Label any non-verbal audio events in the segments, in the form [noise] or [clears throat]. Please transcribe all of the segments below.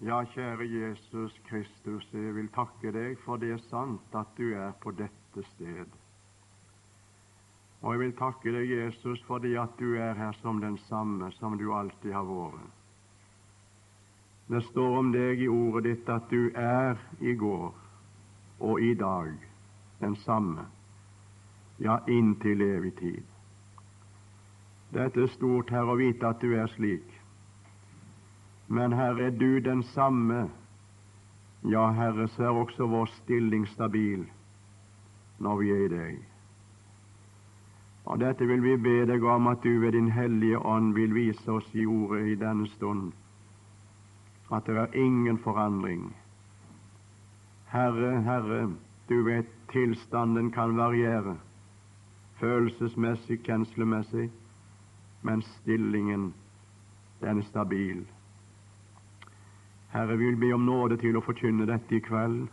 Ja, kjære Jesus Kristus, jeg vil takke deg for det er sant at du er på dette sted. Og jeg vil takke deg, Jesus, fordi at du er her som den samme som du alltid har vært. Det står om deg i ordet ditt at du er i går og i dag den samme, ja, inntil evig tid. Dette er stort, Herre, å vite at du er slik. Men Herre, er du den samme. Ja, Herre, så er også vår stilling stabil når vi er i deg. Og dette vil vi be deg om at du ved Din Hellige Ånd vil vise oss i ordet i denne stund, at det er ingen forandring. Herre, Herre, du vet tilstanden kan variere, følelsesmessig, kjenslemessig, men stillingen, den er stabil. Herre, vi vil be om nåde til å forkynne dette i kveld.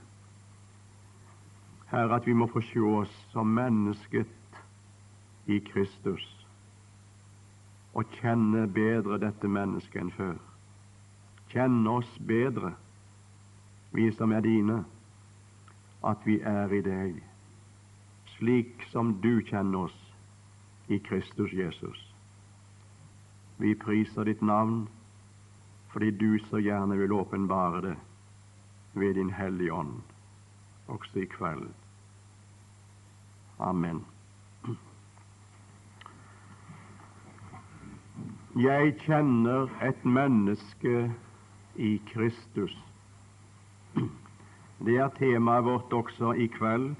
Herre, at vi må få se oss som mennesket i Kristus og kjenne bedre dette mennesket enn før. Kjenne oss bedre, vi som er dine, at vi er i deg, slik som du kjenner oss i Kristus Jesus. Vi priser ditt navn fordi du så gjerne vil åpenbare det ved Din Hellige Ånd, også i kveld. Amen. Jeg kjenner et menneske i Kristus. Det er temaet vårt også i kveld.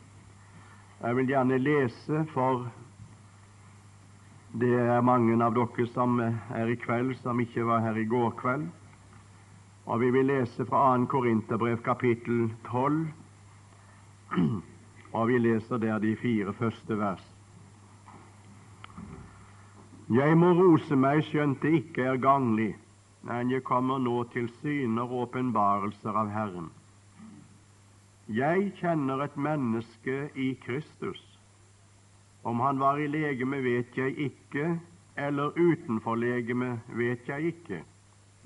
Jeg vil gjerne lese for det er mange av dere som er i kveld, som ikke var her i går kveld. Og vi vil lese fra 2. Korinterbrev kapittel 12, [clears throat] og vi leser der de fire første vers. Jeg må rose meg skjønt det ikke er ganglig, men jeg kommer nå til syner og åpenbarelser av Herren. Jeg kjenner et menneske i Kristus. Om han var i legeme, vet jeg ikke, eller utenfor legeme, vet jeg ikke.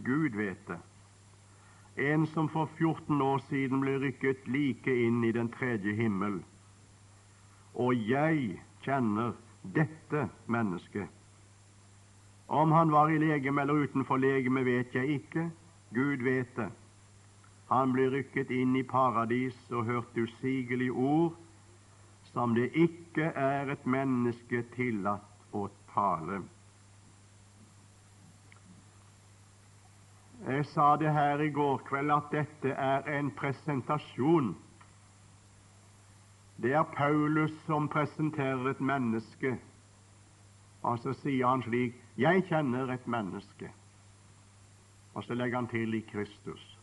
Gud vet det en som for 14 år siden ble rykket like inn i den tredje himmel. Og jeg kjenner dette mennesket. Om han var i legeme eller utenfor legeme, vet jeg ikke. Gud vet det. Han ble rykket inn i paradis og hørte usigelig ord som det ikke er et menneske tillatt å tale. Jeg sa det her i går kveld at dette er en presentasjon. Det er Paulus som presenterer et menneske, og så sier han slik Jeg kjenner et menneske. Og så legger han til i Kristus.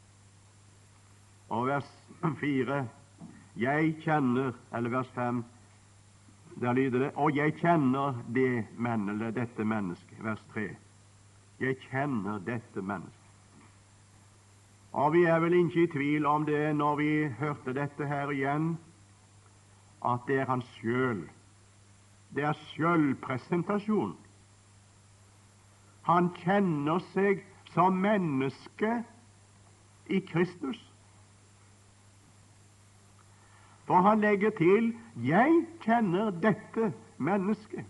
Og vers 4 Jeg kjenner Eller vers 5 der lyder det Og jeg kjenner det men, dette mennesket. Vers 3. Jeg kjenner dette mennesket. Og vi er vel ikke i tvil om det når vi hørte dette her igjen, at det er han sjøl. Det er sjølpresentasjon. Han kjenner seg som menneske i Kristus. For han legger til 'Jeg kjenner dette mennesket'.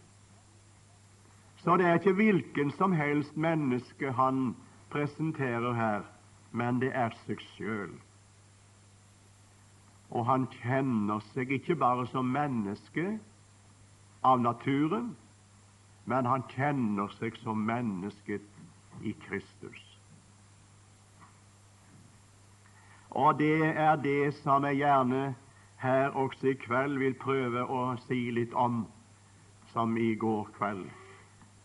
Så det er ikke hvilken som helst menneske han presenterer her men det er seg sjøl. Og han kjenner seg ikke bare som menneske av naturen, men han kjenner seg som mennesket i Kristus. Og det er det som jeg gjerne her også i kveld vil prøve å si litt om, som i går kveld.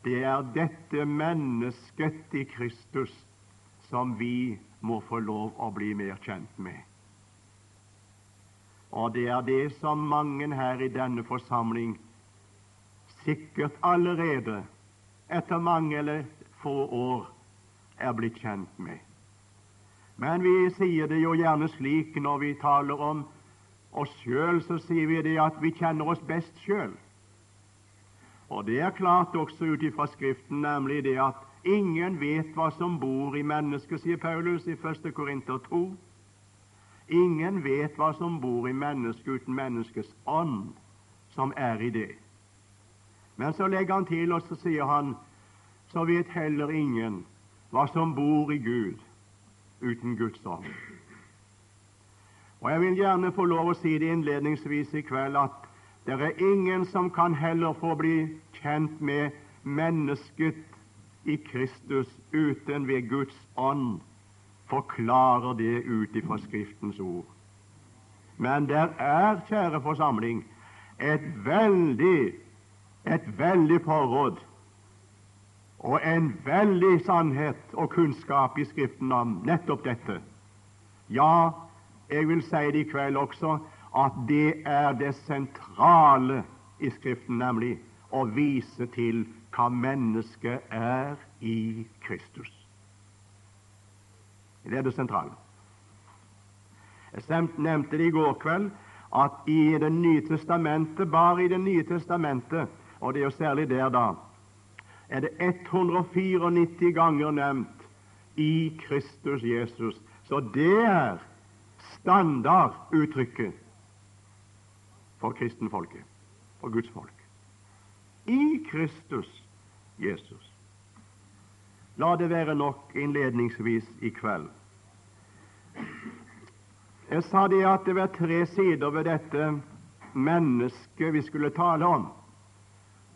Det er dette mennesket i Kristus som vi må få lov å bli mer kjent med. Og det er det som mange her i denne forsamling sikkert allerede, etter mange eller få år, er blitt kjent med. Men vi sier det jo gjerne slik når vi taler om oss sjøl, så sier vi det at vi kjenner oss best sjøl. Og det er klart også ut ifra Skriften, nemlig det at Ingen vet hva som bor i mennesket, sier Paulus i 1. Korinter 2. Ingen vet hva som bor i mennesket uten menneskets ånd, som er i det. Men så legger han til, og så sier han, så vet heller ingen hva som bor i Gud uten Guds ånd. Og Jeg vil gjerne få lov å si det innledningsvis i kveld at det er ingen som kan heller få bli kjent med mennesket i Kristus uten ved Guds ånd forklarer det ut ifra Skriftens ord. Men der er, kjære forsamling, et veldig, et veldig forråd og en veldig sannhet og kunnskap i Skriften om nettopp dette. Ja, jeg vil si det i kveld også, at det er det sentrale i Skriften, nemlig å vise til hva mennesket er i Kristus. Det er det sentrale. Jeg nevnte det i går kveld at i Det nye testamentet, bare i Det nye testamentet, og det er jo særlig der, da, er det 194 ganger nevnt i Kristus Jesus. Så det er standarduttrykket for kristenfolket, for Guds folk. I Kristus Jesus. La det være nok innledningsvis i kveld. Jeg sa det at det var tre sider ved dette mennesket vi skulle tale om.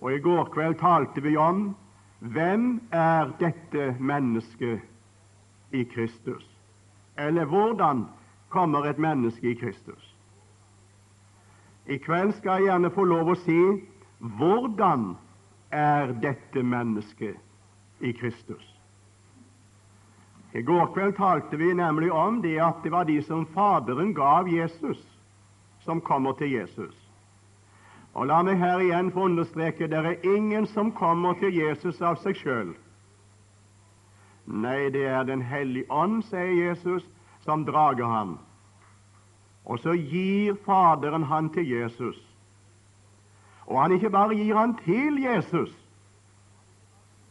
Og I går kveld talte vi om hvem er dette mennesket i Kristus? Eller hvordan kommer et menneske i Kristus? I kveld skal jeg gjerne få lov å si hvordan er dette mennesket i Kristus. I går kveld talte vi nemlig om det at det var de som Faderen gav Jesus, som kommer til Jesus. Og La meg her igjen få understreke det er ingen som kommer til Jesus av seg sjøl. Nei, det er Den hellige ånd, sier Jesus, som drager ham. Og så gir Faderen han til Jesus. Og han ikke bare gir han til Jesus,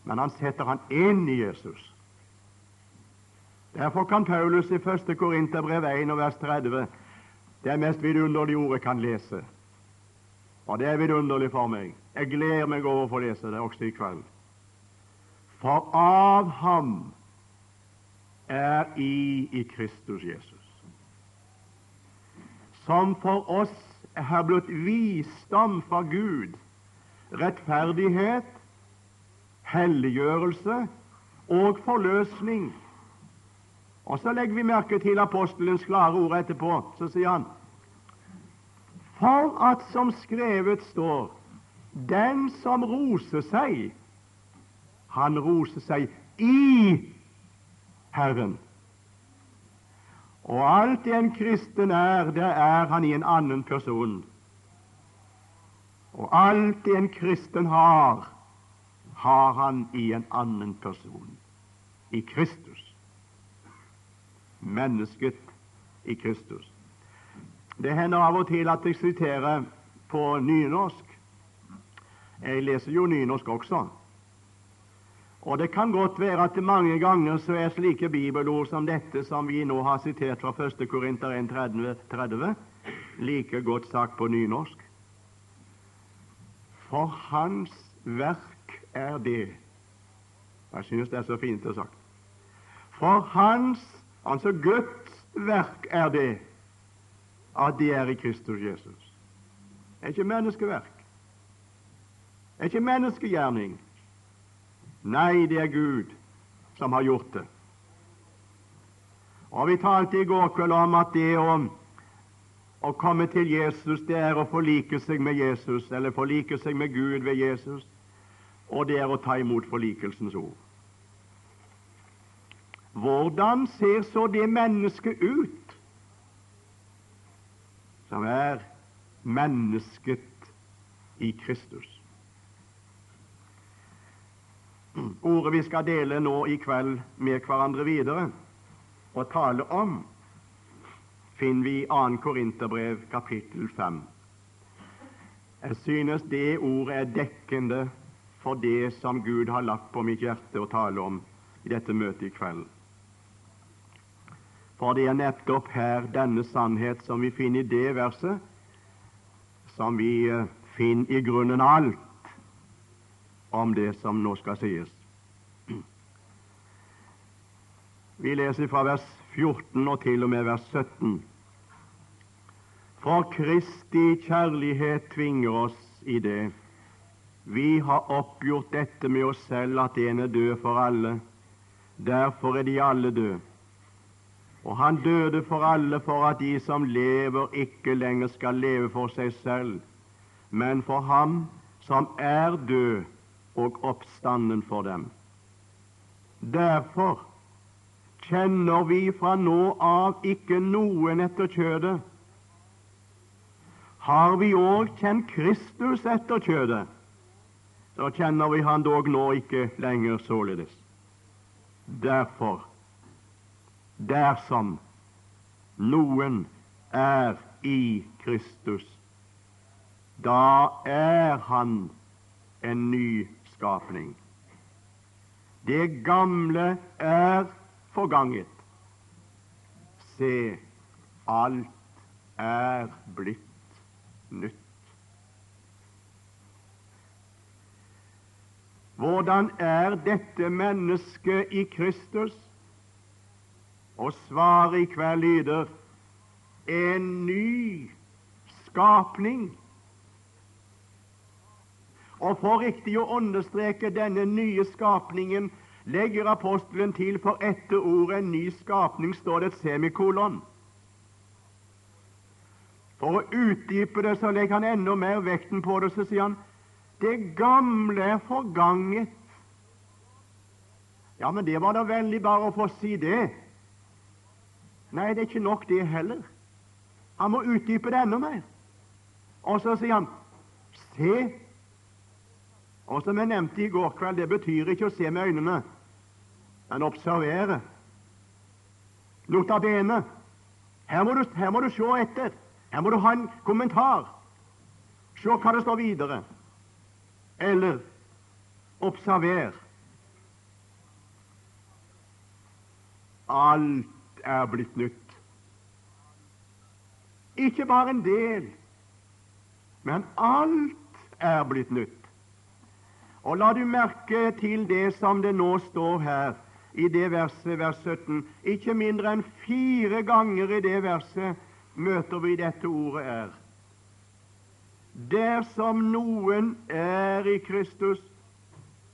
men han setter han inn i Jesus. Derfor kan Paulus i 1. Korinterbrev 1 vers 30 det mest vidunderlige ordet kan lese. Og det er vidunderlig for meg. Jeg gleder meg over å få lese det også i kveld. For av ham er i i Kristus Jesus som for oss har blitt visdom fra Gud, rettferdighet, helliggjørelse og forløsning. Og Så legger vi merke til apostelens klare ord etterpå. Så sier han For at som skrevet står Den som roser seg, han roser seg i Herren. Og alt det en kristen er, det er han i en annen person. Og alt det en kristen har, har han i en annen person. I Kristus. Mennesket i Kristus. Det hender av og til at jeg siterer på nynorsk. Jeg leser jo nynorsk også. Og Det kan godt være at det mange ganger så er slike bibelord som dette som vi nå har sitert fra 1. Korinter 1,30, like godt sagt på nynorsk. For Hans verk er det Jeg synes det er så fint å sagt. For Hans, altså Guds verk, er det at de er i Kristus Jesus. Det er ikke menneskeverk. Det er ikke menneskegjerning. Nei, det er Gud som har gjort det. Og Vi talte i går kveld om at det å, å komme til Jesus, det er å forlike seg med Jesus, eller forlike seg med Gud ved Jesus, og det er å ta imot forlikelsens ord. Hvordan ser så det mennesket ut som er mennesket i Kristus? Ordet vi skal dele nå i kveld med hverandre videre og tale om, finner vi i 2. Korinterbrev kapittel 5. Jeg synes det ordet er dekkende for det som Gud har lagt på mitt hjerte å tale om i dette møtet i kveld. For det er nettopp her denne sannhet som vi finner i det verset, som vi eh, finner i grunnen alt om det som nå skal sies. Vi leser fra vers 14 og til og med vers 17. For Kristi kjærlighet tvinger oss i det. Vi har oppgjort dette med oss selv, at en er død for alle. Derfor er de alle døde. Og han døde for alle for at de som lever, ikke lenger skal leve for seg selv, men for ham som er død og oppstanden for dem. Derfor kjenner vi fra nå av ikke noen etter kjødet, har vi òg kjent Kristus etter kjødet, så kjenner vi Han dog nå ikke lenger således. Derfor, dersom noen er i Kristus, da er han en ny skapning. Det gamle er forganget. Se, alt er blitt nytt. Hvordan er dette mennesket i Kristus? Og svaret i kveld lyder en ny skapning. Og for riktig å understreke denne nye skapningen legger apostelen til for etter ordet 'en ny skapning' står det et semikolon. For å utdype det så legger han enda mer vekten på det, så sier han det gamle er forganget. Ja, men det var da veldig bare å få si det. Nei, det er ikke nok, det heller. Han må utdype det enda mer. Og så sier han se. Og som jeg nevnte i går kveld, det betyr ikke å se med øynene, men observere. Nota bene. Her må du, her må du se etter. Her må du ha en kommentar. Se hva det står videre. Eller observer. Alt er blitt nytt. Ikke bare en del, men alt er blitt nytt. Og la du merke til det som det nå står her i det verset, vers 17. Ikke mindre enn fire ganger i det verset møter vi dette ordet er. Dersom noen er i Kristus,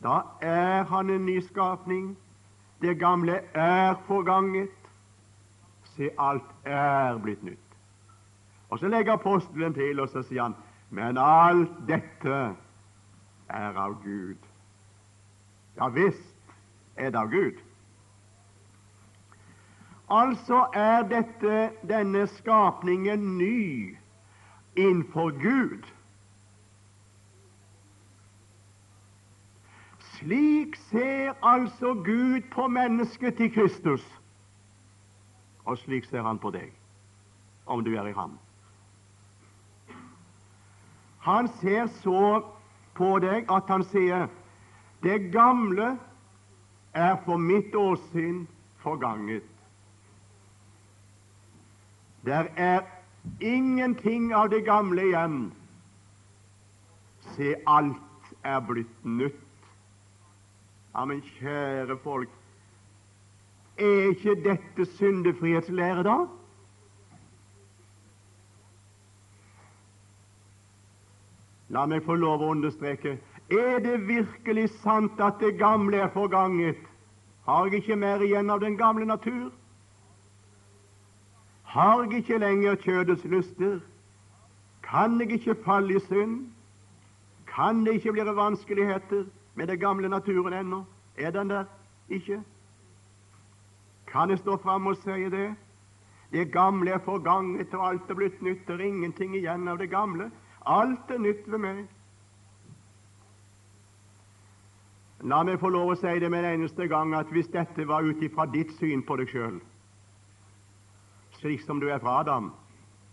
da er han en ny skapning. Det gamle er forganget. Se, alt er blitt nytt. Og Så legger apostelen til, og så sier han, men alt dette er av Gud. Ja visst er det av Gud. Altså er dette, denne skapningen ny innenfor Gud. Slik ser altså Gud på mennesket til Kristus, og slik ser han på deg, om du er i ham. Han ser så på deg at han sier det gamle er for mitt åsyn forganget. Der er ingenting av det gamle igjen. Se, alt er blitt nytt. Ja, men kjære folk, er ikke dette syndefrihetslære, da? La meg få lov å understreke er det virkelig sant at det gamle er forganget? Har jeg ikke mer igjen av den gamle natur? Har jeg ikke lenger kjødets lyster? Kan jeg ikke falle i synd? Kan det ikke bli vanskeligheter med den gamle naturen ennå? Er den der ikke? Kan jeg stå fram og si det? Det gamle er forganget, og alt er blitt nytt. Er ingenting igjen av det gamle. Alt er nytt ved meg. La meg få lov å si det med en eneste gang at hvis dette var ut ifra ditt syn på deg sjøl, slik som du er fra Adam,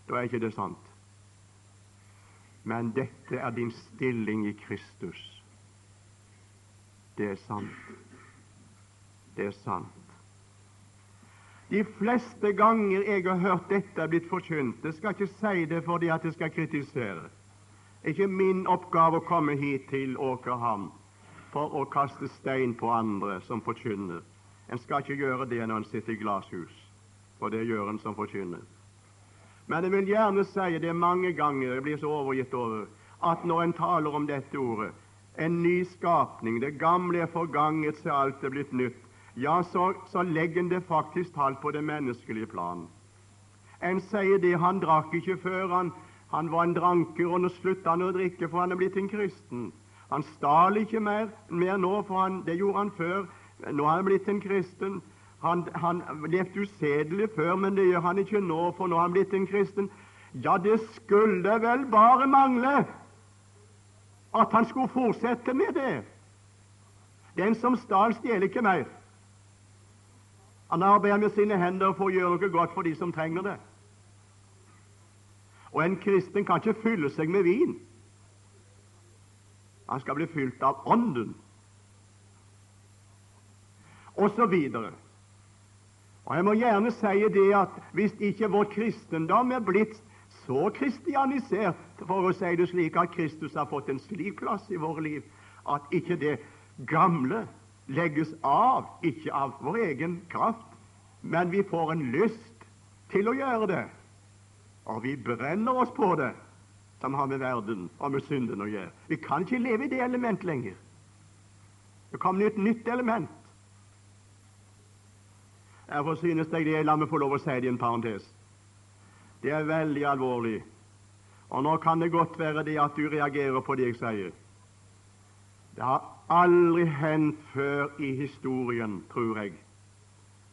da er ikke det sant. Men dette er din stilling i Kristus. Det er sant. Det er sant. De fleste ganger jeg har hørt dette blitt forkynt Jeg skal ikke si det fordi at jeg skal kritisere. Ikke min oppgave å komme hit til Åkerhamn for å kaste stein på andre som forkynner. En skal ikke gjøre det når en sitter i glasshus, for det gjør en som forkynner. Men jeg vil gjerne si det mange ganger jeg blir så overgitt over at når en taler om dette ordet, en ny skapning, det gamle er forganget, så alt er blitt nytt, ja, så, så legger en det faktisk talt på det menneskelige plan. En sier det han drakk ikke før han, han var en dranker, og nå slutta han å drikke, for han er blitt en kristen. Han stal ikke mer, mer nå, for han, det gjorde han før. Nå er han blitt en kristen. Han, han levde usedelig før, men det gjør han ikke nå, for nå er han blitt en kristen. Ja, det skulle vel bare mangle at han skulle fortsette med det. Den som stal, stjeler ikke mer. Han arbeider med sine hender for å gjøre noe godt for de som trenger det. Og en kristen kan ikke fylle seg med vin. Han skal bli fylt av Ånden, og så videre. Og Jeg må gjerne si det at hvis ikke vår kristendom er blitt så kristianisert, for å si det slik, at Kristus har fått en slik plass i våre liv, at ikke det gamle legges av, ikke av vår egen kraft, men vi får en lyst til å gjøre det. Og vi brenner oss på det, som har med verden og med synden å gjøre. Vi kan ikke leve i det element lenger. Det kommer et nytt element. Derfor synes jeg det La meg få lov å si det i en parentes. Det er veldig alvorlig. Og nå kan det godt være det at du reagerer på det jeg sier. Det har aldri hendt før i historien, tror jeg,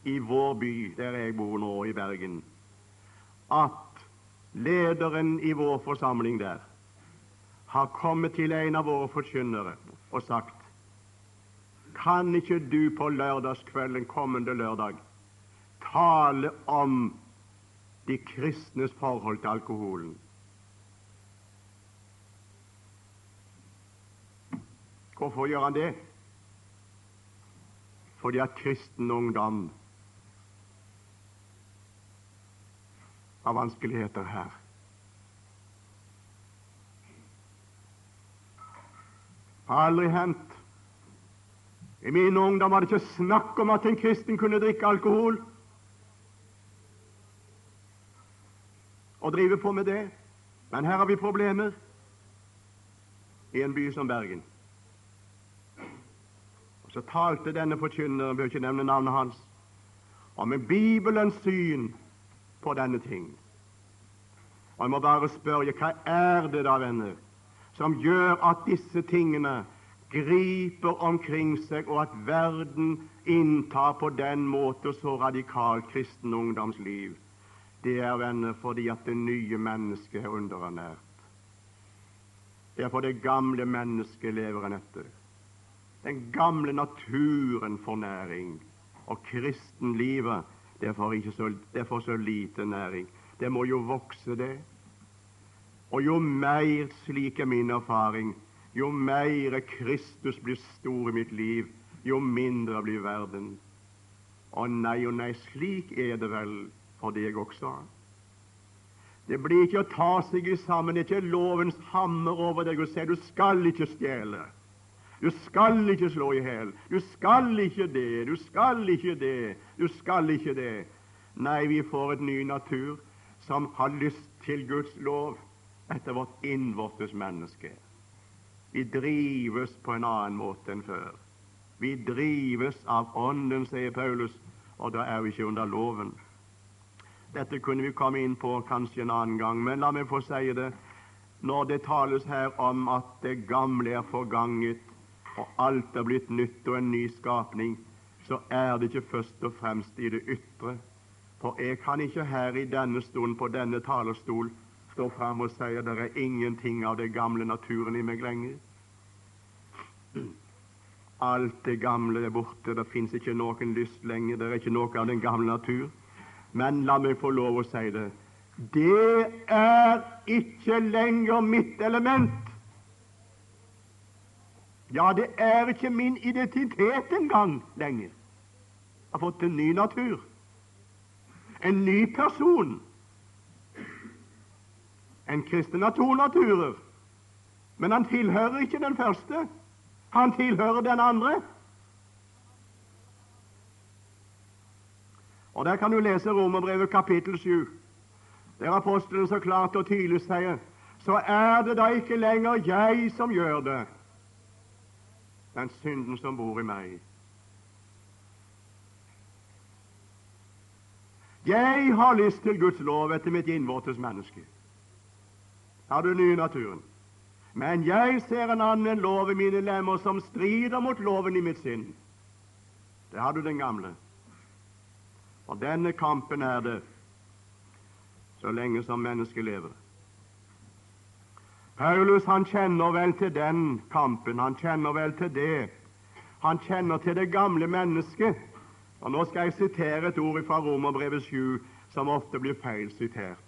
i vår by, der jeg bor nå, i Bergen, at lederen i vår forsamling der har kommet til en av våre forkynnere og sagt Kan ikke du på lørdagskvelden kommende lørdag tale om de kristnes forhold til alkoholen? Hvorfor gjør han det? Fordi at kristen ungdom har vanskeligheter her. Har aldri hendt. I min ungdom var det ikke snakk om at en kristen kunne drikke alkohol og drive på med det. Men her har vi problemer i en by som Bergen. Og Så talte denne forkynneren, bør ikke nevne navnet hans, om en Bibelens syn på denne ting. Og Jeg må bare spørre hva er det da, venner, som gjør at disse tingene griper omkring seg, og at verden inntar på den måte så radikalt kristen ungdomsliv? Det er, venner, fordi at det nye mennesket er underernært. Det er for det gamle mennesket lever en etter. Den gamle naturen får næring, og kristenlivet det får, så, det får så lite næring. Det må jo vokse, det. Og jo mer, slik er min erfaring, jo mer Kristus blir stor i mitt liv, jo mindre blir verden. Å nei og nei, slik er det vel for deg også. Det blir ikke å ta seg sammen, det er ikke lovens hammer over deg og si du skal ikke stjele. Du skal ikke slå i hjel. Du skal ikke det. Du skal ikke det. Du skal ikke det. Nei, vi får et ny natur som har lyst til Guds lov etter vårt innvortes menneske. Vi drives på en annen måte enn før. Vi drives av Ånden, sier Paulus, og da er vi ikke under loven. Dette kunne vi komme inn på kanskje en annen gang, men la meg få si det. Når det tales her om at det gamle er forganget, og alt er blitt nytt og en ny skapning, så er det ikke først og fremst i det ytre. For jeg kan ikke her i denne stund på denne talerstol stå fram og si at det er ingenting av det gamle naturen i meg lenger. Alt det gamle er borte, det fins ikke noen lyst lenger, det er ikke noe av den gamle natur. Men la meg få lov å si det. Det er ikke lenger mitt element. Ja, det er ikke min identitet engang lenger. Jeg har fått en ny natur, en ny person. En kristen har to naturer, men han tilhører ikke den første. Han tilhører den andre. Og Der kan du lese Romerbrevet kapittel 7, der apostelen så klart og tydelig sier så er det da ikke lenger jeg som gjør det, den synden som bor i meg. Jeg har lyst til Guds lov etter mitt innvortes menneske. Har du nye naturen? Men jeg ser en annen lov i mine lemmer som strider mot loven i mitt sinn. Det har du den gamle. Og denne kampen er det så lenge som mennesket lever. Paulus han kjenner vel til den kampen, han kjenner vel til det. Han kjenner til det gamle mennesket. Og Nå skal jeg sitere et ord fra Romerbrevet 7 som ofte blir feil sitert.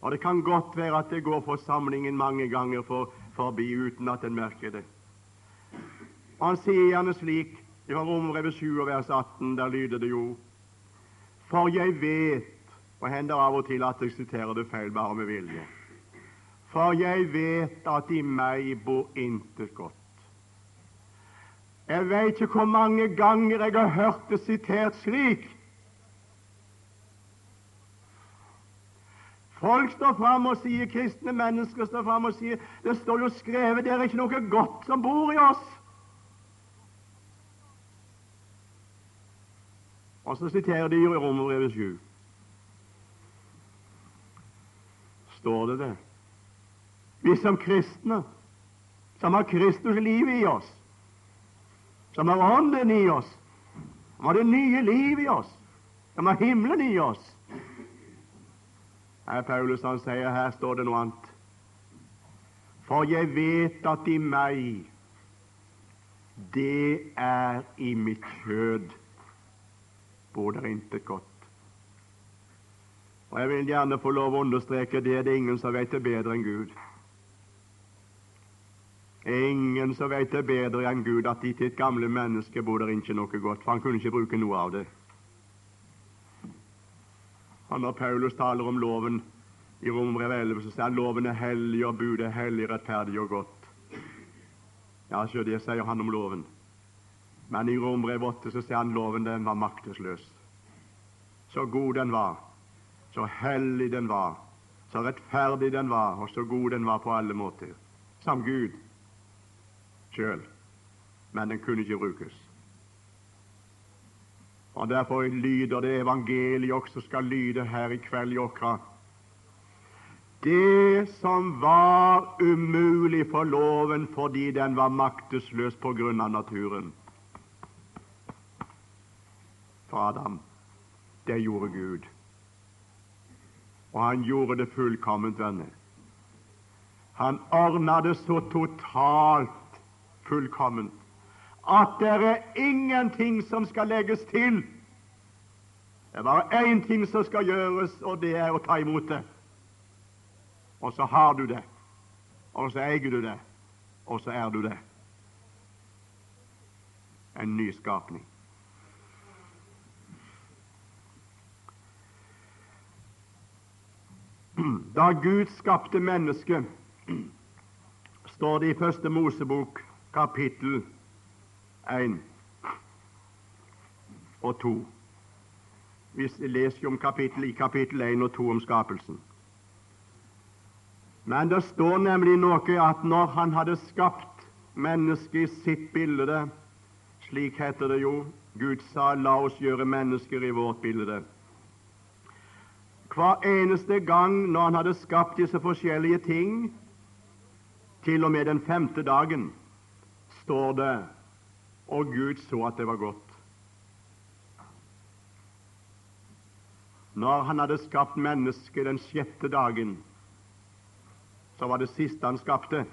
Og Det kan godt være at det går forsamlingen mange ganger for, forbi uten at en merker det. Han sier gjerne slik fra Romerbrevet 7 vers 18, der lyder det jo For jeg vet Og hender av og til at jeg siterer det feil bare med vilje. For jeg vet at i meg bor intet godt. Jeg vet ikke hvor mange ganger jeg har hørt det sitert slik. Folk står fram og sier, kristne mennesker står fram og sier det står jo skrevet det er ikke noe godt som bor i oss. Og så siterer de i Romerbrevet 7. Står det det? Vi som kristne, som har Kristus liv i oss, som har Ånden i oss, som har det nye liv i oss, som har himmelen i oss. Her Paulus han sier, her står det noe annet. For jeg vet at i meg, det er i mitt kjød, bor det intet godt. Og Jeg vil gjerne få lov å understreke det, det er ingen som vet det bedre enn Gud. Ingen som vet det bedre enn Gud at i et gamle menneske bor det ikke noe godt, for han kunne ikke bruke noe av det. Og Når Paulus taler om loven i Romerbrevet 11, så sier han loven er hellig, og budet er hellig, rettferdig og godt. Ja, så det sier han om loven. Men i Romerbrevet 8 så sier han loven den var maktesløs. Så god den var, så hellig den var, så rettferdig den var, og så god den var på alle måter. Som Gud sjøl, men den kunne ikke brukes. Og Derfor lyder det evangeliet også skal lyde her i kveld i Åkra. Det som var umulig for loven fordi den var maktesløs på grunn av naturen for Adam, det gjorde Gud. Og han gjorde det fullkomment, venner. Han ordna det så totalt fullkomment. At det er ingenting som skal legges til. Det er bare én ting som skal gjøres, og det er å ta imot det. Og så har du det, og så eier du det, og så er du det. En ny skapning. Da Gud skapte mennesket, står det i Første Mosebok kapittel 1 og 2. Vi leser jo om kapittel, i kapittel 1 og 2 om skapelsen. Men det står nemlig noe at når han hadde skapt mennesket i sitt bilde, slik heter det jo, Gud sa 'la oss gjøre mennesker i vårt bilde'. Hver eneste gang når han hadde skapt disse forskjellige ting, til og med den femte dagen, står det og Gud så at det var godt. Når han hadde skapt mennesket den sjette dagen, så var det siste han skapte.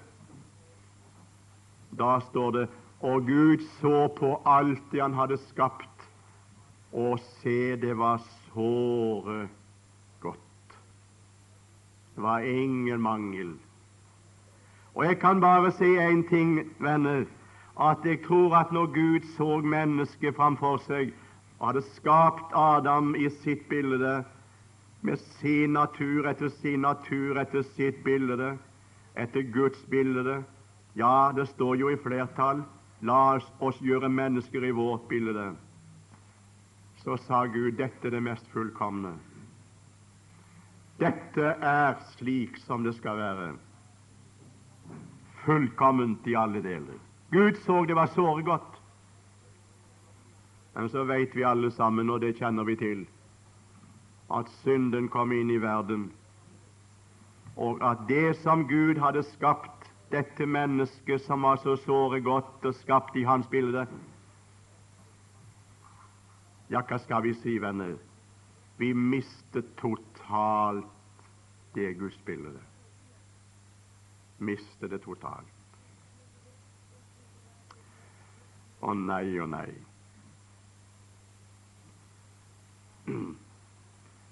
Da står det og Gud så på alt det han hadde skapt, og se, det var såre godt. Det var ingen mangel. Og jeg kan bare si én ting, venner, at jeg tror at når Gud så mennesket framfor seg og hadde skapt Adam i sitt bilde, med sin natur etter sin natur etter sitt bilde, etter Guds bilde Ja, det står jo i flertall la oss, gjøre mennesker i vårt bilde. Så sa Gud dette er det mest fullkomne. Dette er slik som det skal være. Fullkomment i alle deler. Gud så det var såre godt. Men så veit vi alle sammen, og det kjenner vi til, at synden kom inn i verden, og at det som Gud hadde skapt, dette mennesket som var så såre godt og skapt i hans bilde Ja, hva skal vi si, venner? Vi mistet totalt det Guds bildet. Mistet det totalt. Å nei, å nei.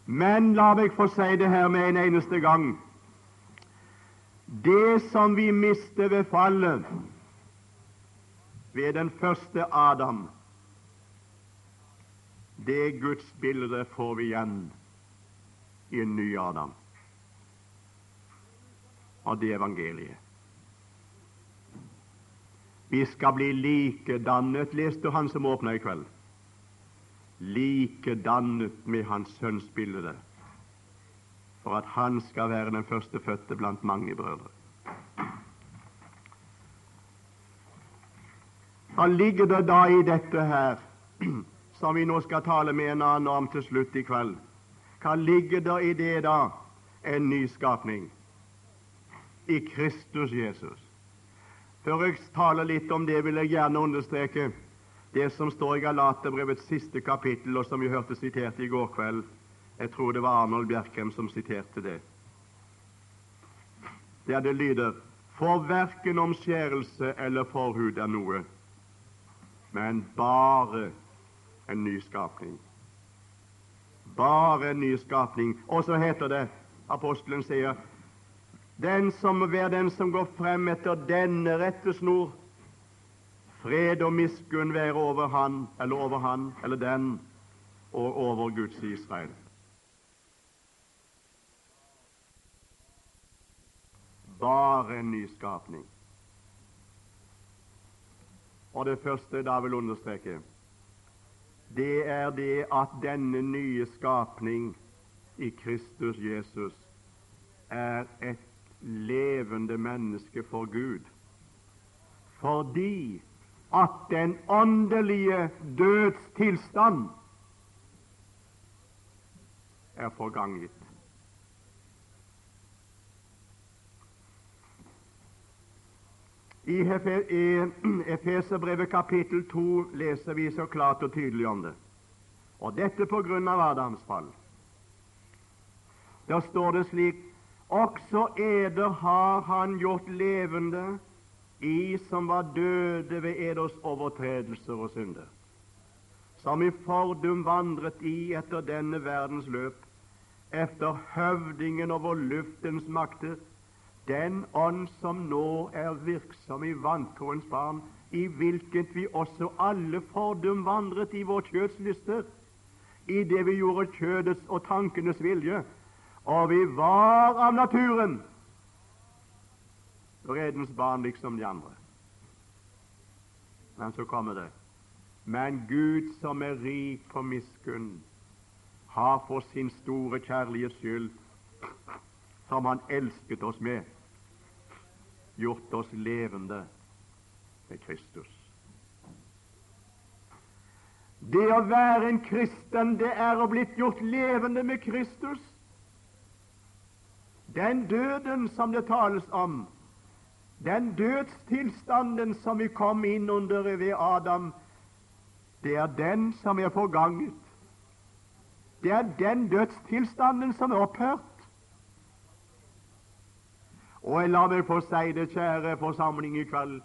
Men la meg få si det her med en eneste gang. Det som vi mister ved fallet, ved den første Adam, det Guds bilde får vi igjen i en ny Adam. Og det evangeliet. Vi skal bli likedannet, leste han som åpna i kveld. Likedannet med Hans Sønns bilde, for at han skal være den førstefødte blant mange brødre. Hva ligger det da i dette her, [clears throat] som vi nå skal tale med en annen om til slutt i kveld? Hva ligger det i det da? En nyskapning i Kristus Jesus. Før jeg taler litt om det, vil jeg gjerne understreke det som står i Galaterbrevets siste kapittel, og som vi hørte sitert i går kveld. Jeg tror det var Arnold Bjerkem som siterte det. Der det lyder For verken omskjærelse eller forhud er noe, men bare en nyskapning. Bare en nyskapning. Og så heter det, apostelen sier, den som være den som går frem etter denne rettesnor, fred og miskunn være over han eller over han eller den og over Guds Israel. Bare en nyskapning. Og det første jeg da vil understreke, det er det at denne nye skapning i Kristus Jesus er et levende menneske for Gud, fordi at den åndelige dødstilstand er forganget. I Efeserbrevet kapittel 2 leser vi så klart og tydelig om det. Og dette på grunn av Adams fall. Der står det slik også eder har han gjort levende, i som var døde ved eders overtredelser og synder, som i fordum vandret i etter denne verdens løp, efter høvdingen over luftens makter, den ånd som nå er virksom i vantroens barn, i hvilket vi også alle fordum vandret i vår lyster, i det vi gjorde kjødets og tankenes vilje, og vi var av naturen Redens barn liksom de andre. Men så kommer det Men Gud, som er rik på miskunn, har for sin store kjærlighets skyld, som Han elsket oss med, gjort oss levende med Kristus. Det å være en kristen, det er å blitt gjort levende med Kristus. Den døden som det tales om, den dødstilstanden som vi kom inn under ved Adam, det er den som er forganget. Det er den dødstilstanden som er opphørt. Og jeg lar meg få si det, kjære forsamling i kveld.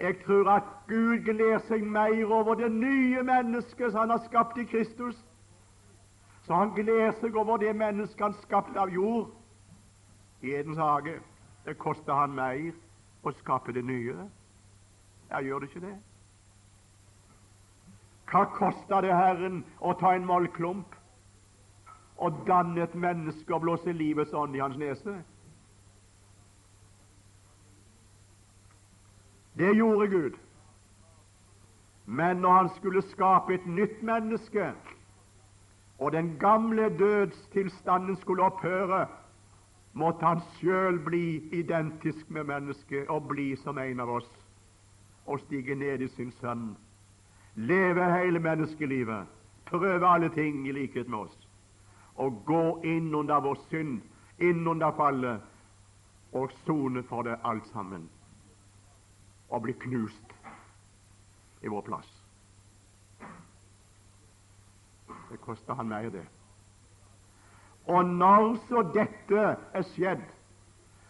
Jeg tror at Gud gleder seg mer over det nye mennesket som Han har skapt i Kristus. Så han gleder seg over det mennesket han skapte av jord i Edens hage. Det koster han mer å skape det nye Jeg gjør det ikke det. Hva koster det Herren å ta en mollklump og danne et menneske og blåse livets ånd i hans nese? Det gjorde Gud. Men når han skulle skape et nytt menneske, og den gamle dødstilstanden skulle opphøre, måtte han sjøl bli identisk med mennesket og bli som en av oss og stige ned i sin sønn. Leve hele menneskelivet, prøve alle ting i likhet med oss, og gå inn under vår synd, inn under fallet, og sone for det alt sammen, og bli knust i vår plass. Det koster han mer, det. Og når så dette er skjedd,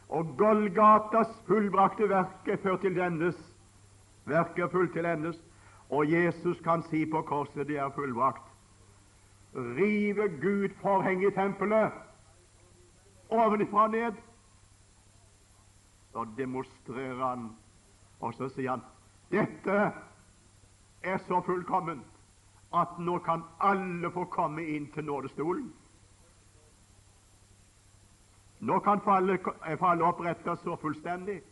og Golgatas fullbrakte verk er ført til endes, verket er fullt til endes, og Jesus kan si på korset det er fullbrakt, rive Gud forhenget i tempelet ovenfra og ned. Så demonstrerer han, og så sier han dette er så fullkomment at nå kan alle få komme inn til nådestolen. Nå kan fallet, fallet opprettes så fullstendig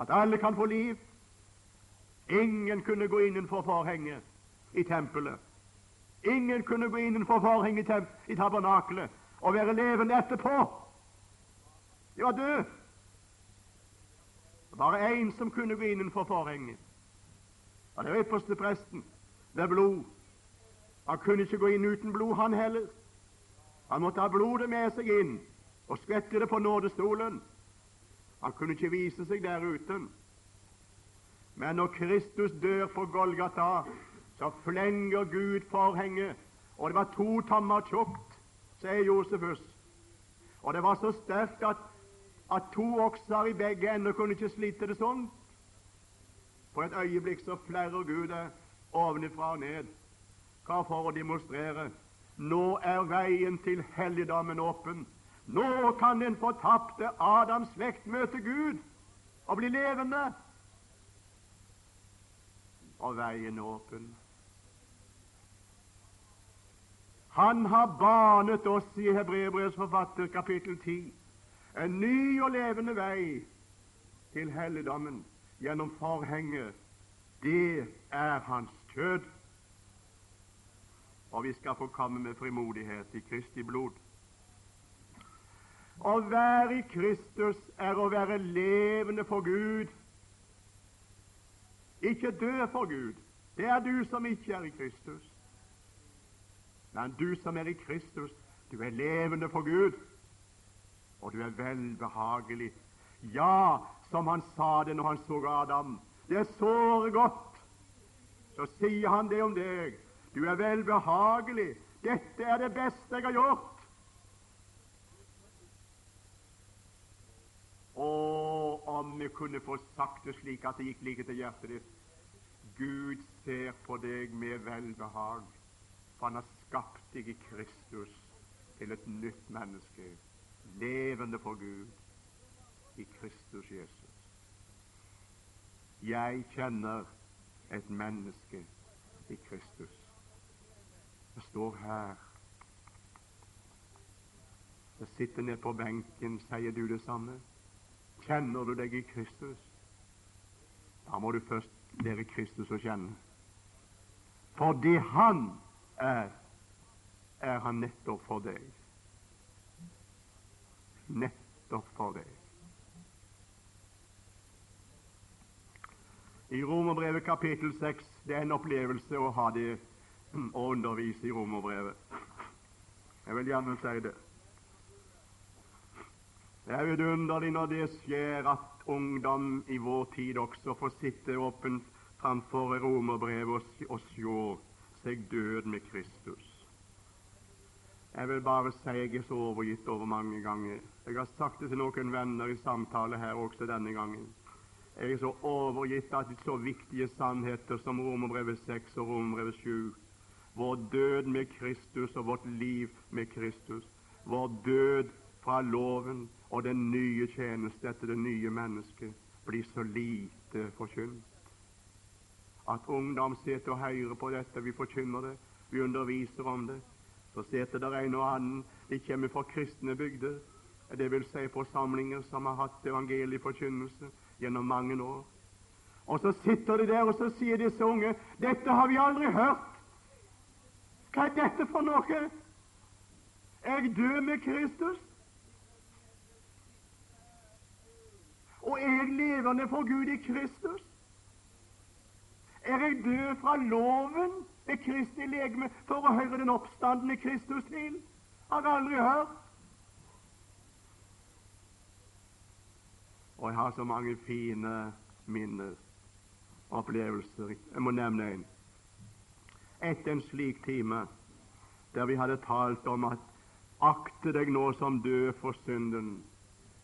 at alle kan få liv. Ingen kunne gå innenfor forhenget i tempelet. Ingen kunne gå innenfor forhenget i tabernakelet og være levende etterpå. De var døde. Bare én som kunne gå innenfor forhenget. Og det ypperste presten ved blod. Han kunne ikke gå inn uten blod, han heller. Han måtte ha blodet med seg inn og skvette det på nådestolen. Han kunne ikke vise seg der uten. Men når Kristus dør på Golgata, så flenger Gud forhenget, og det var to tommer tjukt, sier Josefus. Og det var så sterkt at, at to okser i begge ender kunne ikke slite det sånn. På et øyeblikk så flerrer Gud det ovenfra og ned. Hva for å demonstrere? Nå er veien til helligdommen åpen. Nå kan den fortapte Adams slekt møte Gud og bli levende. Og veien åpen. Han har banet oss i Hebrebrevets forfatter kapittel 10 en ny og levende vei til helligdommen gjennom forhenget, det er hans kjød. Og vi skal få komme med frimodighet i Kristi blod. Å være i Kristus er å være levende for Gud, ikke dø for Gud. Det er du som ikke er i Kristus. Men du som er i Kristus, du er levende for Gud, og du er velbehagelig. Ja, som han sa det når han så Adam. Det er såre godt. Så sier han det om deg. Du er velbehagelig. Dette er det beste jeg har gjort. Og om vi kunne få sagt det slik at det gikk like til hjertet ditt. Gud ser på deg med velbehag, for han har skapt deg i Kristus til et nytt menneske, levende for Gud i Kristus Jesus. Jeg kjenner et menneske i Kristus. Det står her. Det sitter ned på benken. Sier du det samme? Kjenner du deg i Kristus? Da må du først lære Kristus å kjenne. Fordi Han er, er Han nettopp for deg. Nettopp for deg. I Romerbrevet kapittel 6 det er en opplevelse å ha det å undervise i Romerbrevet. Jeg vil gjerne si det. Det er vidunderlig når det skjer at ungdom i vår tid også får sitte åpent framfor Romerbrevet og, se seg død med Kristus. Jeg vil bare si jeg er så overgitt over mange ganger. Jeg har sagt det til noen venner i samtale her også denne gangen. Jeg er så overgitt av så viktige sannheter som Romerbrevet 6 og Romerbrevet 7. Vår død med Kristus og vårt liv med Kristus. Vår død fra loven og den nye tjeneste etter det nye mennesket blir så lite forkynt. at ungdom sitter og hører på dette. Vi forkynner det, vi underviser om det. Så sitter det en og annen de kommer fra kristne bygder, vil si forsamlinger som har hatt evangelieforkynnelse gjennom mange år. Og så sitter de der, og så sier disse unge 'Dette har vi aldri hørt'. Hva er dette for noe? Jeg dør med Kristus? Og er jeg levende for Gud i Kristus? Er jeg død fra loven ved Kristi legeme for å høre den oppstandende Kristus til? Har jeg aldri hørt. Og jeg har så mange fine minner, opplevelser. Jeg må nevne en. Etter en slik time der vi hadde talt om at akte deg nå som død for synden,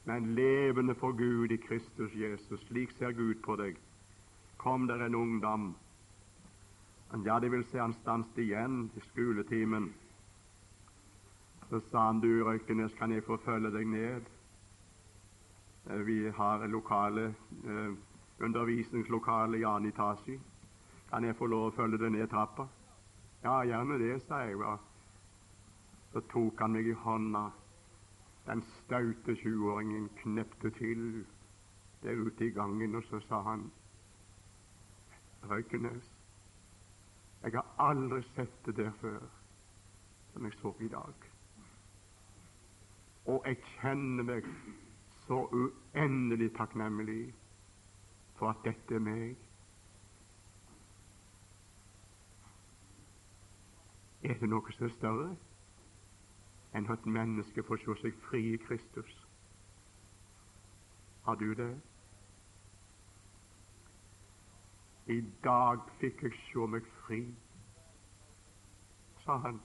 men levende for Gud i Kristus Jesus. Slik ser Gud på deg. Kom der en ungdom. Ja, det vil si han stanset igjen i skoletimen. Så sa han, du Røykenes, kan jeg få følge deg ned? Eh, vi har lokale eh, undervisningslokale i annen etasje. Kan jeg få lov å følge deg ned trappa? Ja, gjerne det, sa jeg. Så tok han meg i hånda den staute sjuåringen knepte til der ute i gangen, og så sa han Røykenes, jeg har aldri sett det der før som jeg så i dag. Og jeg kjenner meg så uendelig takknemlig for at dette er meg. Er det noe som er større? Enn at mennesket får se seg fri i Kristus. Har du det? I dag fikk jeg se meg fri, sa han.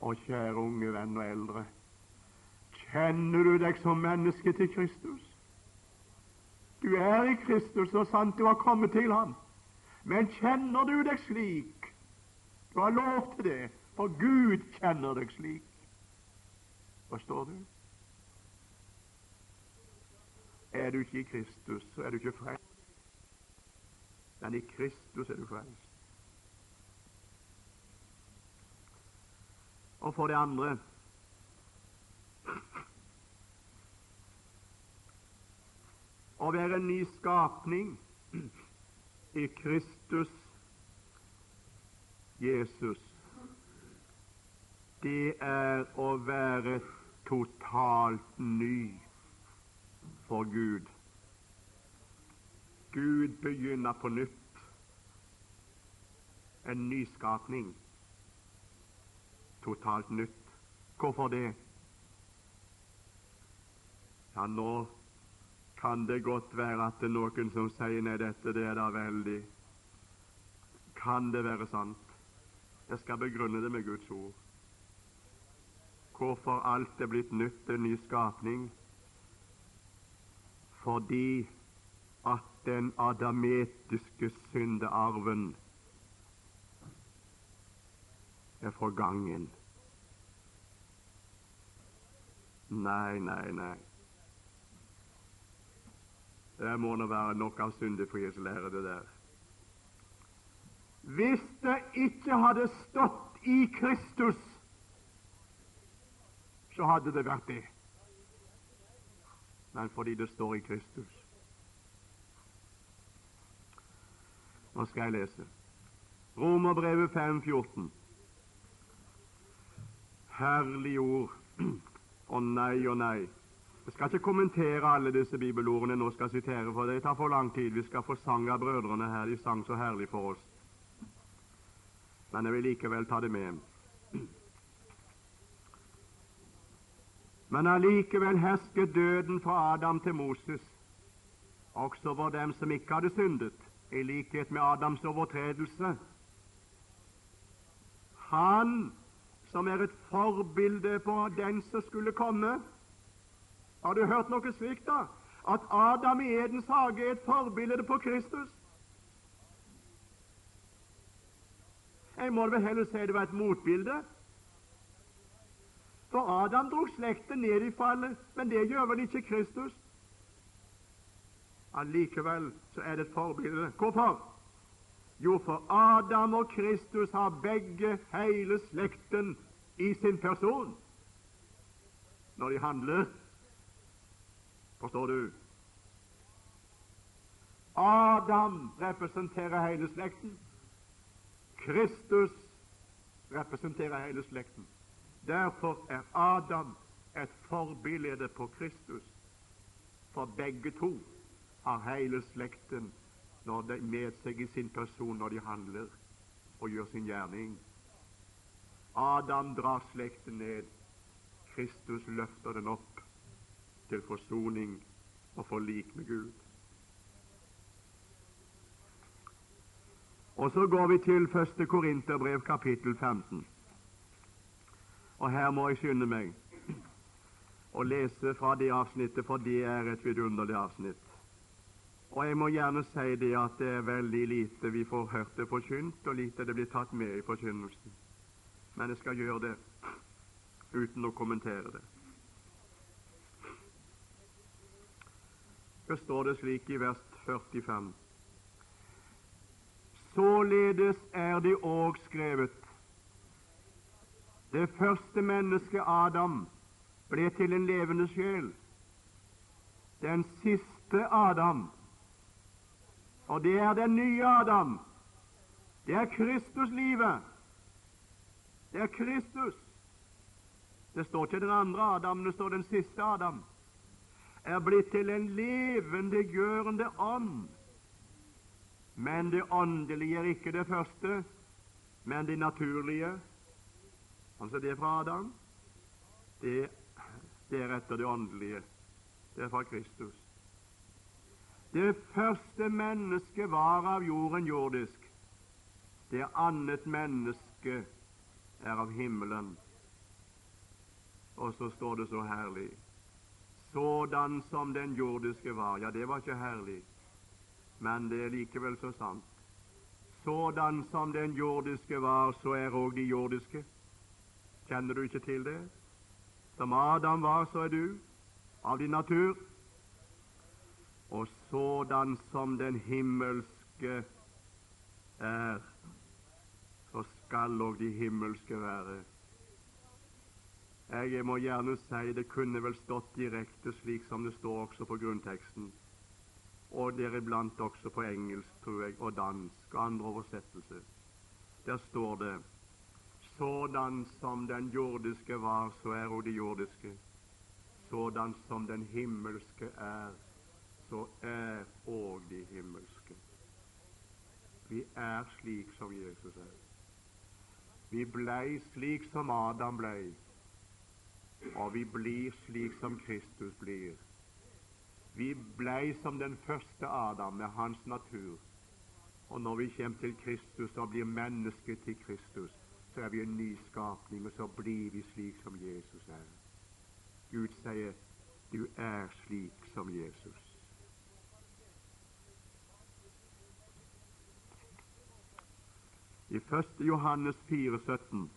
Og kjære unge venn og eldre, kjenner du deg som menneske til Kristus? Du er i Kristus så sant du har kommet til ham. Men kjenner du deg slik? Du har lov til det, for Gud kjenner deg slik. Forstår du? Er du ikke i Kristus, så er du ikke frelst. Men i Kristus er du frelst. Og for det andre å være en ny skapning i Kristus Jesus, det er å være totalt ny for Gud. Gud begynner på nytt, en nyskapning. Totalt nytt. Hvorfor det? Ja, nå kan det godt være at det er noen som sier nei, dette det er da veldig. Kan det være sant? Jeg skal begrunne det med Guds ord. Hvorfor alt er blitt nytt, en ny skapning? Fordi at den adametiske syndearven er forgangen. Nei, nei, nei. Det må nå være nok av syndefrihetslære, det der. Hvis det ikke hadde stått i Kristus, så hadde det vært det. Men fordi det står i Kristus. Nå skal jeg lese. Romerbrevet 5,14. Herlig ord. Å nei og nei. Jeg skal ikke kommentere alle disse bibelordene jeg nå skal sitere, for det tar for lang tid. Vi skal få sang av brødrene her. De sang så herlig for oss. Men jeg vil likevel ta det med. Men allikevel hersket døden fra Adam til Moses, også over dem som ikke hadde syndet, i likhet med Adams overtredelse. Han som er et forbilde på den som skulle komme, har du hørt noe slikt, da? At Adam i Edens hage er et forbilde på Kristus? Jeg må vel heller si det var et motbilde. For Adam dro slekten ned i fallet, men det gjør vel ikke Kristus? Allikevel så er det et forbilde. Hvorfor? Jo, for Adam og Kristus har begge hele slekten i sin person når de handler. Forstår du? Adam representerer hele slekten. Kristus representerer hele slekten. Derfor er Adam et forbilde på Kristus, for begge to har hele slekten når de med seg i sin person når de handler og gjør sin gjerning. Adam drar slekten ned. Kristus løfter den opp til forsoning og forlik med Gud. Og Så går vi til 1. Korinterbrev, kapittel 15. Og Her må jeg skynde meg å lese fra det avsnittet, for det er et vidunderlig avsnitt. Og jeg må gjerne si det at det er veldig lite vi får hørt det forkynt, og lite det blir tatt med i forkynnelsen. Men jeg skal gjøre det uten å kommentere det. Så står det slik i vers 45. Således er det òg skrevet. Det første mennesket, Adam, ble til en levende sjel. Den siste Adam og det er den nye Adam. Det er Kristuslivet. Det er Kristus. Det står ikke den andre Adam, det står den siste Adam. Er blitt til en levendegjørende ånd. Men det åndelige er ikke det første, men det naturlige. Altså det fra Adam. Det, det er etter det åndelige. Det er fra Kristus. Det første mennesket var av jorden jordisk. Det annet menneske er av himmelen. Og så står det så herlig sådan som den jordiske var. Ja, det var ikke herlig, men det er likevel så sant. Sådan som den jordiske var, så er òg de jordiske. Kjenner du ikke til det? Som Adam var, så er du av din natur og sådan som den himmelske er, så skal òg de himmelske være. Jeg må gjerne si det kunne vel stått direkte slik som det står også på grunnteksten, og deriblant også på engelsk, tror jeg, og dansk og andre oversettelser. Der står det sådan som den jordiske var, så er hun de jordiske. Sådan som den himmelske er, så er òg de himmelske. Vi er slik som Jesus er. Vi blei slik som Adam blei, og vi blir slik som Kristus blir. Vi blei som den første Adam med hans natur. Og når vi kommer til Kristus og blir mennesker til Kristus, så er vi en ny skapning, og så blir vi slik som Jesus er. Gud sier, 'Du er slik som Jesus'. I 1. Johannes 4, 17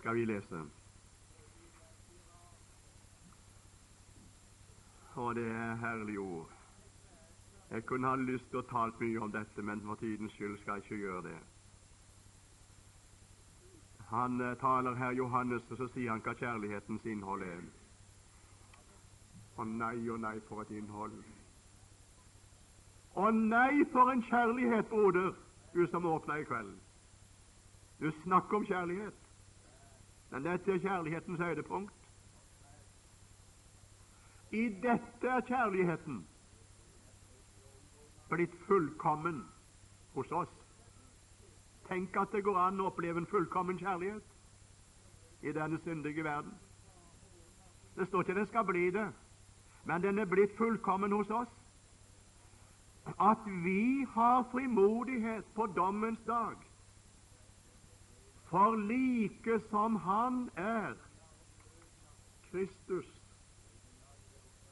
skal vi lese. Og det er herlige ord. Jeg kunne ha lyst til å tale mye om dette, men for tidens skyld skal jeg ikke gjøre det. Han eh, taler her Johannes, og så sier han hva kjærlighetens innhold er. Å nei og nei for et innhold. Å nei for en kjærlighet, broder! du som åpna i kveld. Du snakker om kjærlighet, men dette er kjærlighetens høydepunkt. I dette er kjærligheten blitt fullkommen hos oss. Tenk at det går an å oppleve en fullkommen kjærlighet i denne syndige verden. Det står ikke den skal bli det, men den er blitt fullkommen hos oss at vi har frimodighet på dommens dag. For like som Han er, Kristus,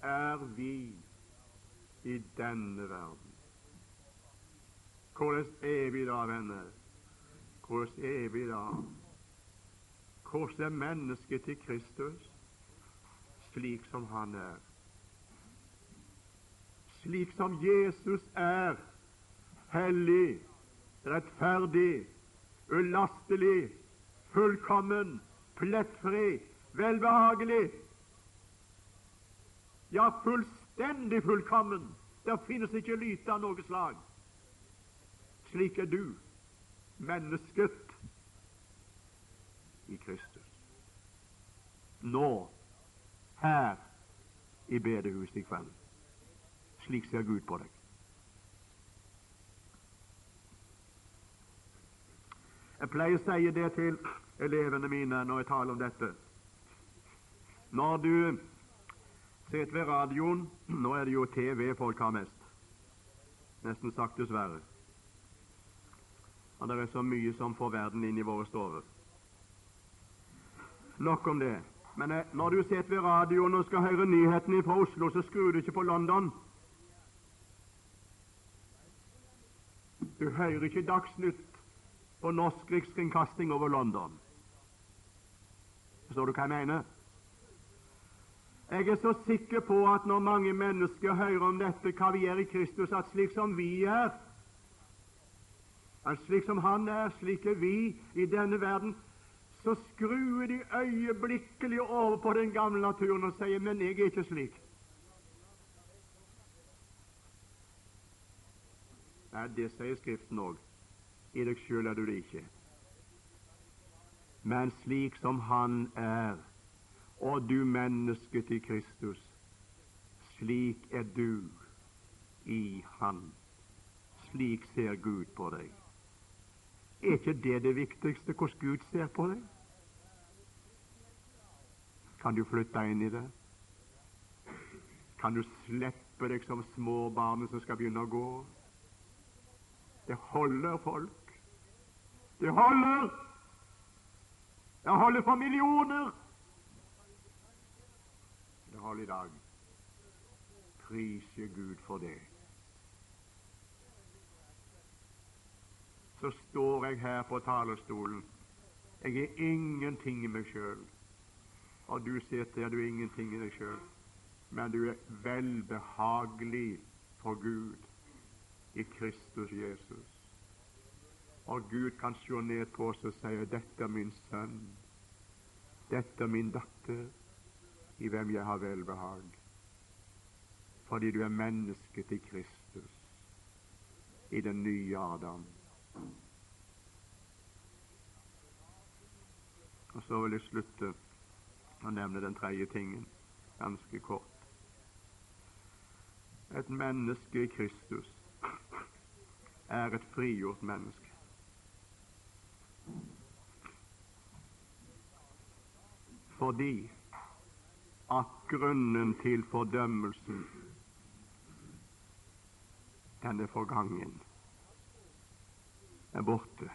er vi i denne verden. Hvordan er vi da, venner? Hvordan er vi da? Hvordan er mennesket til Kristus? Slik som Han er. slik som Jesus er hellig, rettferdig, ulastelig, fullkommen, plettfri, velbehagelig. Ja, fullstendig fullkommen. Det finnes ikke lyte av noe slag. Slik er du, mennesket i Kristus. Nå, her i bedehuset i kveld. Slik ser Gud på deg. Jeg pleier å si det til elevene mine når jeg taler om dette. Når du sitter ved radioen Nå er det jo TV folk har mest. Nesten sagt dessverre. Og det er så mye som får verden inn i våre stover. Nok om det. Men eh, når du sitter ved radioen og skal høre nyhetene fra Oslo, så skrur du ikke på London. Du hører ikke Dagsnytt på norsk rikskringkasting over London. Forstår du hva jeg mener? Jeg er så sikker på at når mange mennesker hører om dette, hva vi er i Kristus, at slik som vi er, at slik som Han er, slik er vi i denne verden, så skrur de øyeblikkelig over på den gamle naturen og sier 'men jeg er ikke slik'. Nei, det sier Skriften òg. I deg sjøl er du det ikke. Men slik som Han er, og du mennesket i Kristus, slik er du i Han. Slik ser Gud på deg. Er ikke det det viktigste, hvordan Gud ser på deg? Kan du flytte inn i det? Kan du slippe deg som småbarnet som skal begynne å gå? Det holder, folk. Det holder! Det holder for millioner. Det holder i dag. Prise Gud for det. Så står jeg her på talerstolen. Jeg er ingenting i meg sjøl. Og du sitter der, du er ingenting i deg sjøl. Men du er velbehagelig for Gud i Kristus Jesus. Og Gud kan se ned på oss og si 'Dette er min sønn. Dette er min datter, i hvem jeg har velbehag.' Fordi du er menneske til Kristus, i den nye Adam. Og Så vil jeg slutte å nevne den tredje tingen ganske kort. Et menneske i Kristus er et frigjort menneske. Fordi at grunnen til fordømmelsen den er forgangen, er borte.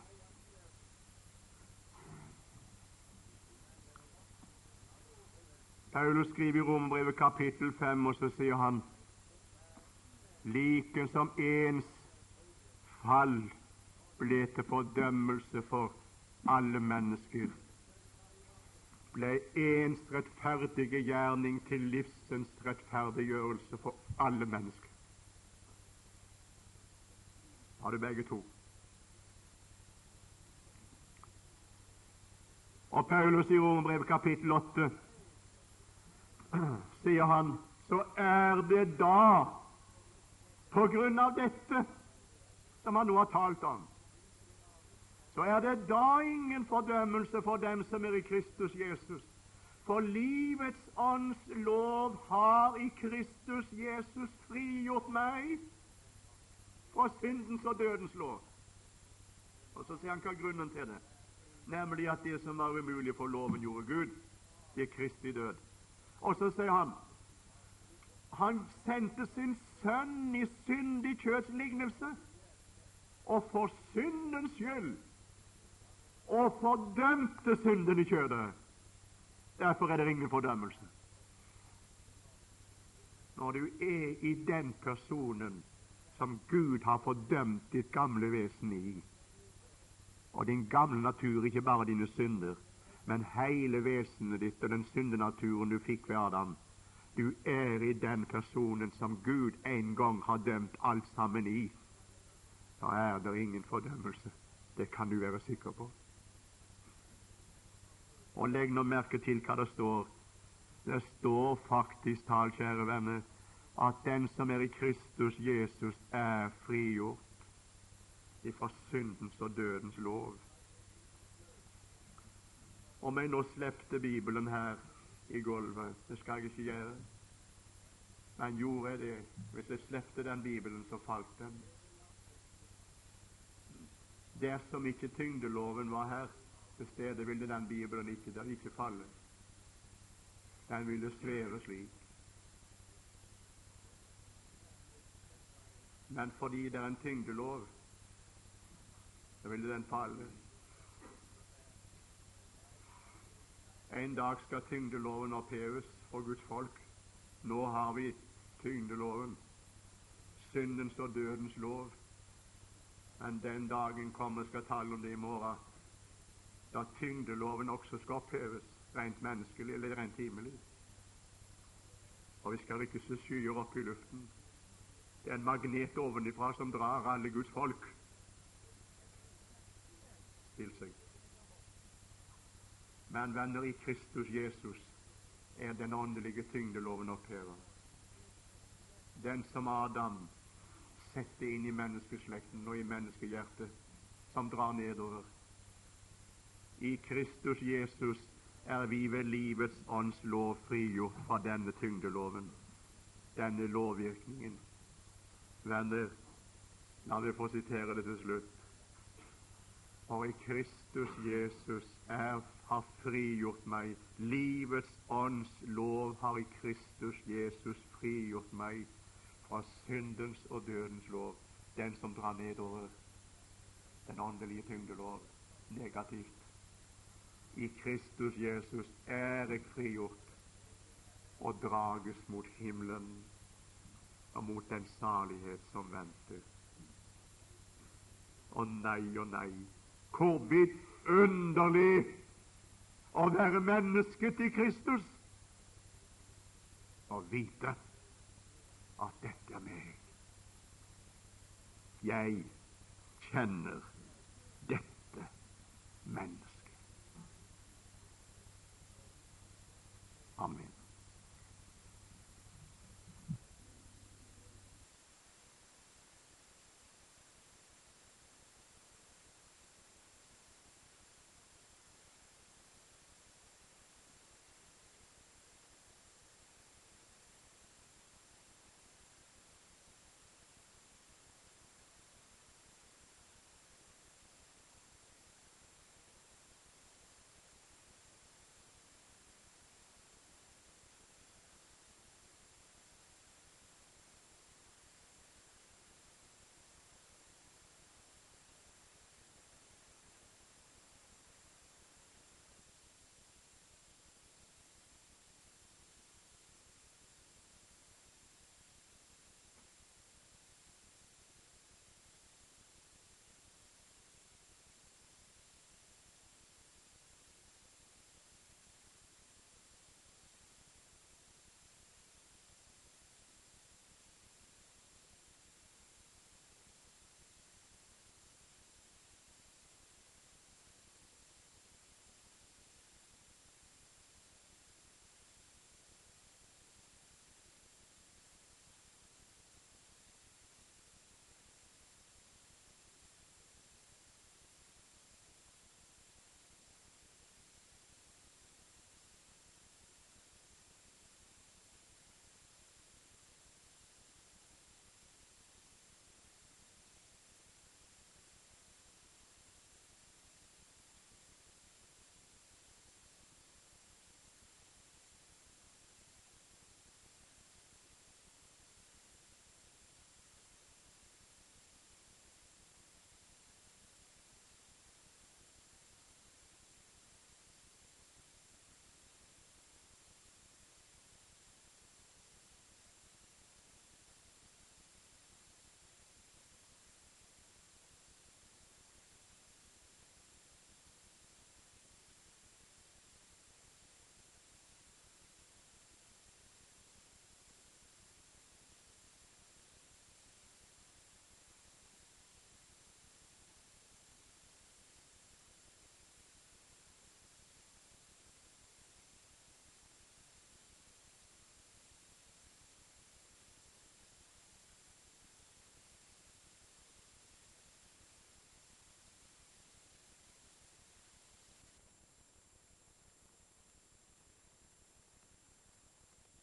Paulus skriver i Rombrevet kapittel 5, og så sier han like som ens fall ble til fordømmelse for alle mennesker, ble ens rettferdige gjerning til livsens rettferdiggjørelse for alle mennesker. Har du begge to? Og Paulus i Romerbrevet kapittel 8 [clears throat] sier han, så er det da på grunn av dette som han nå har talt om, så er det da ingen fordømmelse for dem som er i Kristus Jesus. For livets ånds lov har i Kristus Jesus frigjort meg fra syndens og dødens lov. Og Så sier han hva grunnen til det, nemlig at det som var umulig for loven, gjorde Gud. Det er Kristi død. Og så sier han han sendte sin sønn i syndig kjøtts lignelse, og for syndens skyld og fordømte synden i kjødet. Derfor er det ingen fordømmelse. Når du er i den personen som Gud har fordømt ditt gamle vesen i, og din gamle natur, ikke bare dine synder, men hele vesenet ditt og den syndenaturen du fikk ved Adam, du er i den personen som Gud en gang har dømt alt sammen i, da er det ingen fordømmelse. Det kan du være sikker på. Og legg nå merke til hva det står. Det står faktisk talt, kjære venner, at den som er i Kristus Jesus, er frigjort ifra syndens og dødens lov. Om jeg nå slepte Bibelen her i gulvet, det skal jeg ikke gjøre, men gjorde jeg det Hvis jeg slepte den Bibelen, så falt den. Dersom ikke tyngdeloven var her til stede, ville den Bibelen ikke, den ikke falle. Den ville skrevet slik. Men fordi det er en tyngdelov, så ville den falle. En dag skal tyngdeloven oppheves for Guds folk. Nå har vi tyngdeloven, syndens og dødens lov. Men den dagen kommer, skal tale om det i morgen, da tyngdeloven også skal oppheves, rent menneskelig eller rent himmelig. Og vi skal ikke se skyer opp i luften. Det er en magnet ovenifra som drar alle Guds folk til seg. Men venner, i Kristus Jesus er den åndelige tyngdeloven opphevet. Den som Adam setter inn i menneskeslekten og i menneskehjertet, som drar nedover. I Kristus Jesus er vi ved livets ånds lov frigjort fra denne tyngdeloven, denne lovvirkningen. Venner, la meg få sitere det til slutt. For i Kristus Jesus er, har frigjort meg. Livets ånds lov har i Kristus Jesus frigjort meg fra syndens og dødens lov, den som drar nedover den åndelige tyngdelov negativt. I Kristus Jesus er jeg frigjort og drages mot himmelen og mot den salighet som venter. Å nei og nei, hvor vidunderlig å være menneske til Kristus og vite at dette er meg. Jeg kjenner